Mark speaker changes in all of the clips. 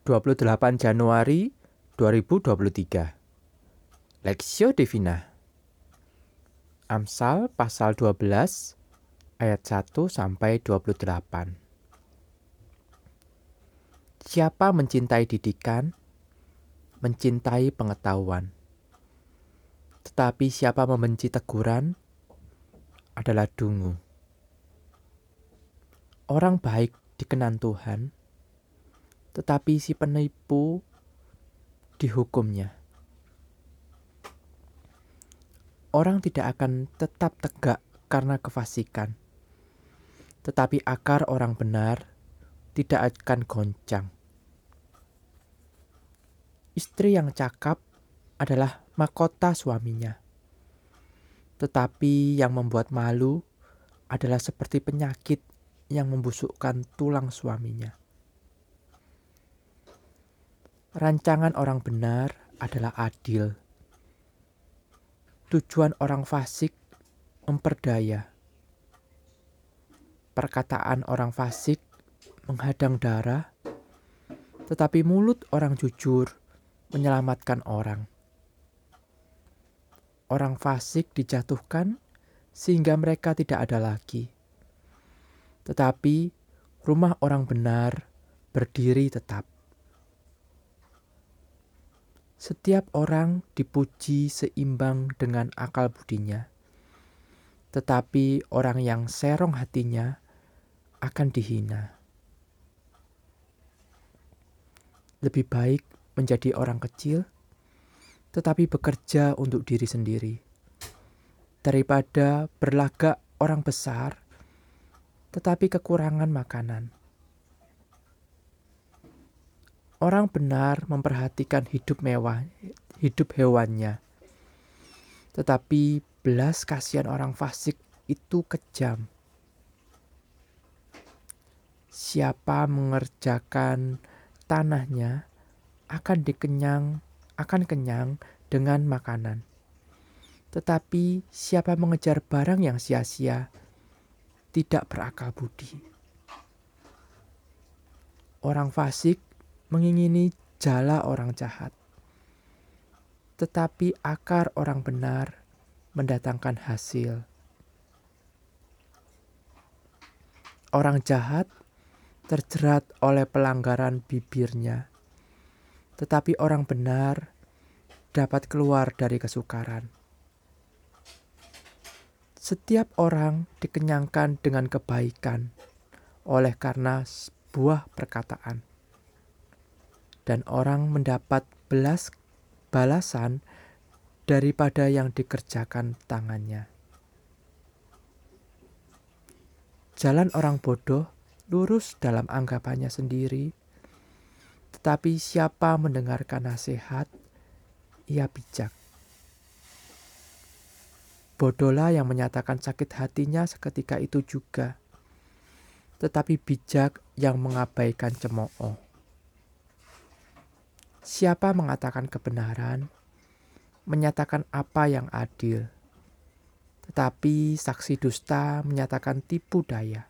Speaker 1: 28 Januari 2023 Lexio Divina. Amsal pasal 12 ayat 1 sampai 28 Siapa mencintai didikan mencintai pengetahuan. Tetapi siapa membenci teguran adalah dungu. Orang baik dikenan Tuhan tetapi si penipu dihukumnya. Orang tidak akan tetap tegak karena kefasikan, tetapi akar orang benar tidak akan goncang. Istri yang cakap adalah mahkota suaminya, tetapi yang membuat malu adalah seperti penyakit yang membusukkan tulang suaminya. Rancangan orang benar adalah adil. Tujuan orang fasik memperdaya. Perkataan orang fasik menghadang darah, tetapi mulut orang jujur menyelamatkan orang. Orang fasik dijatuhkan sehingga mereka tidak ada lagi. Tetapi rumah orang benar berdiri tetap. Setiap orang dipuji seimbang dengan akal budinya, tetapi orang yang serong hatinya akan dihina. Lebih baik menjadi orang kecil, tetapi bekerja untuk diri sendiri, daripada berlagak orang besar, tetapi kekurangan makanan. Orang benar memperhatikan hidup mewah, hidup hewannya. Tetapi belas kasihan orang fasik itu kejam. Siapa mengerjakan tanahnya akan dikenyang, akan kenyang dengan makanan. Tetapi siapa mengejar barang yang sia-sia tidak berakal budi. Orang fasik mengingini jala orang jahat. Tetapi akar orang benar mendatangkan hasil. Orang jahat terjerat oleh pelanggaran bibirnya, tetapi orang benar dapat keluar dari kesukaran. Setiap orang dikenyangkan dengan kebaikan oleh karena buah perkataan dan orang mendapat belas balasan daripada yang dikerjakan tangannya. Jalan orang bodoh lurus dalam anggapannya sendiri, tetapi siapa mendengarkan nasihat, ia bijak. Bodohlah yang menyatakan sakit hatinya seketika itu juga, tetapi bijak yang mengabaikan cemooh. Siapa mengatakan kebenaran, menyatakan apa yang adil, tetapi saksi dusta menyatakan tipu daya.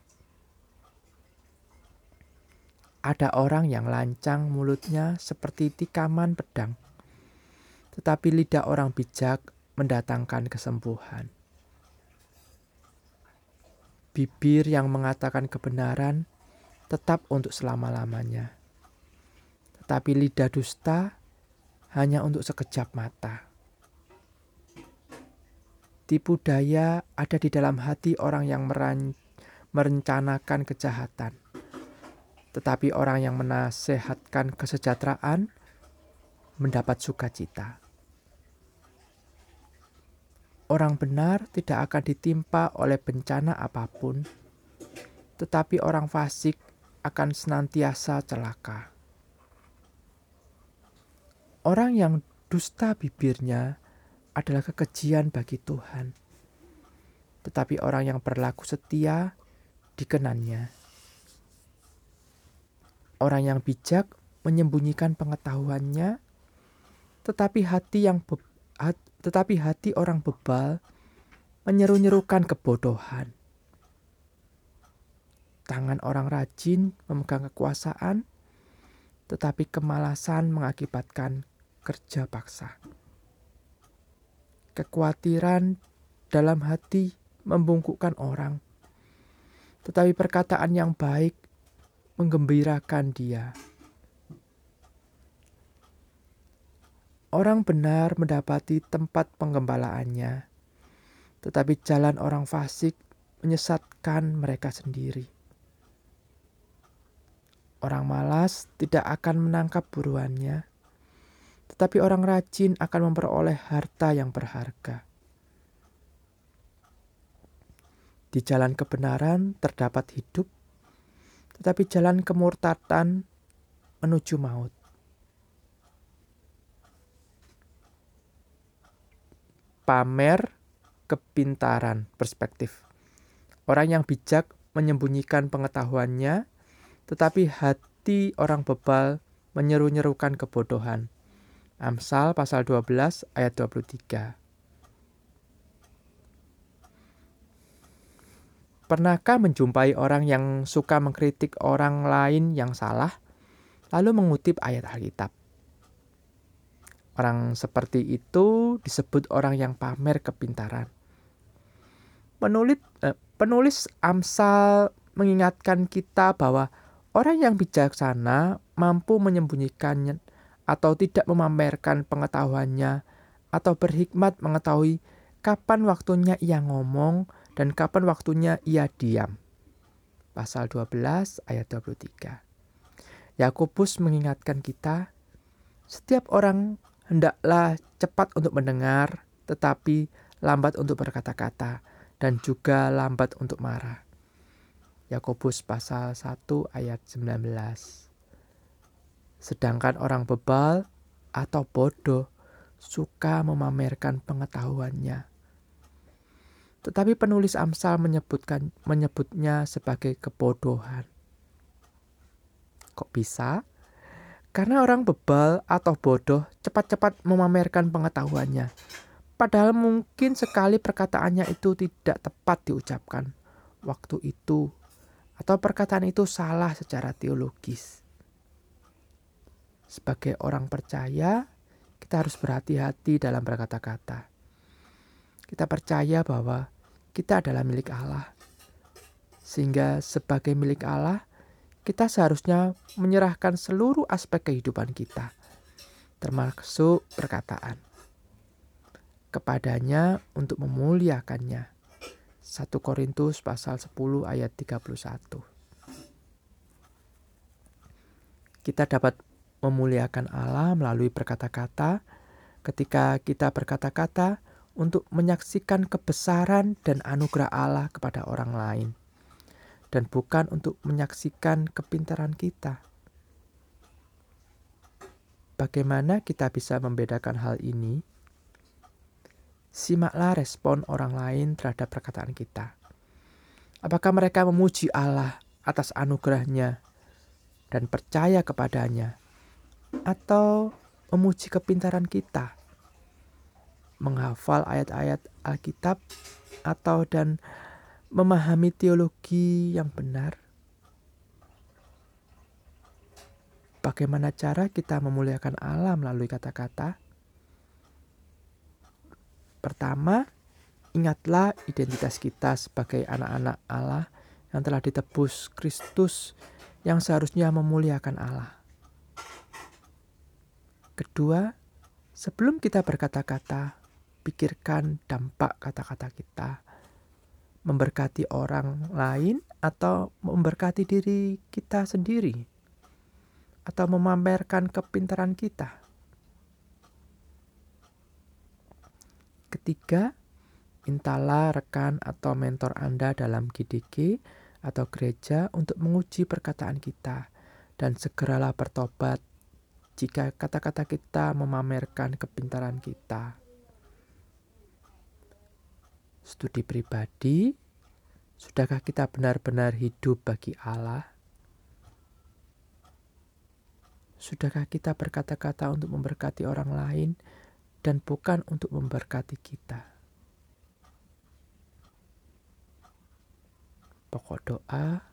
Speaker 1: Ada orang yang lancang mulutnya seperti tikaman pedang, tetapi lidah orang bijak mendatangkan kesembuhan. Bibir yang mengatakan kebenaran tetap untuk selama-lamanya tapi lidah dusta hanya untuk sekejap mata. Tipu daya ada di dalam hati orang yang merencanakan kejahatan, tetapi orang yang menasehatkan kesejahteraan mendapat sukacita. Orang benar tidak akan ditimpa oleh bencana apa pun, tetapi orang fasik akan senantiasa celaka. Orang yang dusta bibirnya adalah kekejian bagi Tuhan. Tetapi orang yang berlaku setia dikenannya. Orang yang bijak menyembunyikan pengetahuannya, tetapi hati yang be, hat, tetapi hati orang bebal menyeru-nyerukan kebodohan. Tangan orang rajin memegang kekuasaan, tetapi kemalasan mengakibatkan kerja paksa. Kekhawatiran dalam hati membungkukkan orang, tetapi perkataan yang baik menggembirakan dia. Orang benar mendapati tempat penggembalaannya, tetapi jalan orang fasik menyesatkan mereka sendiri. Orang malas tidak akan menangkap buruannya, tetapi orang rajin akan memperoleh harta yang berharga. Di jalan kebenaran terdapat hidup, tetapi jalan kemurtatan menuju maut. pamer kepintaran perspektif. Orang yang bijak menyembunyikan pengetahuannya, tetapi hati orang bebal menyeru-nyerukan kebodohan. Amsal pasal 12 ayat 23. Pernahkah menjumpai orang yang suka mengkritik orang lain yang salah, lalu mengutip ayat Alkitab? Orang seperti itu disebut orang yang pamer kepintaran. Penulis, eh, penulis Amsal mengingatkan kita bahwa orang yang bijaksana mampu menyembunyikannya atau tidak memamerkan pengetahuannya atau berhikmat mengetahui kapan waktunya ia ngomong dan kapan waktunya ia diam. Pasal 12 ayat 23. Yakobus mengingatkan kita, setiap orang hendaklah cepat untuk mendengar, tetapi lambat untuk berkata-kata, dan juga lambat untuk marah. Yakobus pasal 1 ayat 19. Sedangkan orang bebal atau bodoh suka memamerkan pengetahuannya. Tetapi penulis Amsal menyebutkan menyebutnya sebagai kebodohan. Kok bisa? Karena orang bebal atau bodoh cepat-cepat memamerkan pengetahuannya. Padahal mungkin sekali perkataannya itu tidak tepat diucapkan waktu itu atau perkataan itu salah secara teologis. Sebagai orang percaya, kita harus berhati-hati dalam berkata-kata. Kita percaya bahwa kita adalah milik Allah. Sehingga sebagai milik Allah, kita seharusnya menyerahkan seluruh aspek kehidupan kita, termasuk perkataan, kepadanya untuk memuliakannya. 1 Korintus pasal 10 ayat 31. Kita dapat memuliakan Allah melalui berkata-kata ketika kita berkata-kata untuk menyaksikan kebesaran dan anugerah Allah kepada orang lain dan bukan untuk menyaksikan kepintaran kita. Bagaimana kita bisa membedakan hal ini? Simaklah respon orang lain terhadap perkataan kita. Apakah mereka memuji Allah atas anugerahnya dan percaya kepadanya? Atau memuji kepintaran kita? Menghafal ayat-ayat Alkitab atau dan memahami teologi yang benar? Bagaimana cara kita memuliakan Allah melalui kata-kata? Pertama, ingatlah identitas kita sebagai anak-anak Allah yang telah ditebus Kristus yang seharusnya memuliakan Allah. Kedua, sebelum kita berkata-kata, pikirkan dampak kata-kata kita memberkati orang lain atau memberkati diri kita sendiri atau memamerkan kepintaran kita. Ketiga, mintalah rekan atau mentor Anda dalam GDG atau gereja untuk menguji perkataan kita dan segeralah bertobat jika kata-kata kita memamerkan kepintaran kita studi pribadi, sudahkah kita benar-benar hidup bagi Allah? Sudahkah kita berkata-kata untuk memberkati orang lain dan bukan untuk memberkati kita? Pokok doa,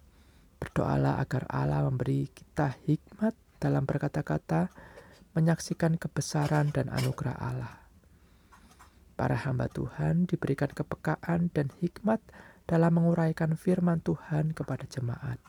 Speaker 1: berdoalah agar Allah memberi kita hikmat dalam berkata-kata, menyaksikan kebesaran dan anugerah Allah. Para hamba Tuhan diberikan kepekaan dan hikmat dalam menguraikan firman Tuhan kepada jemaat.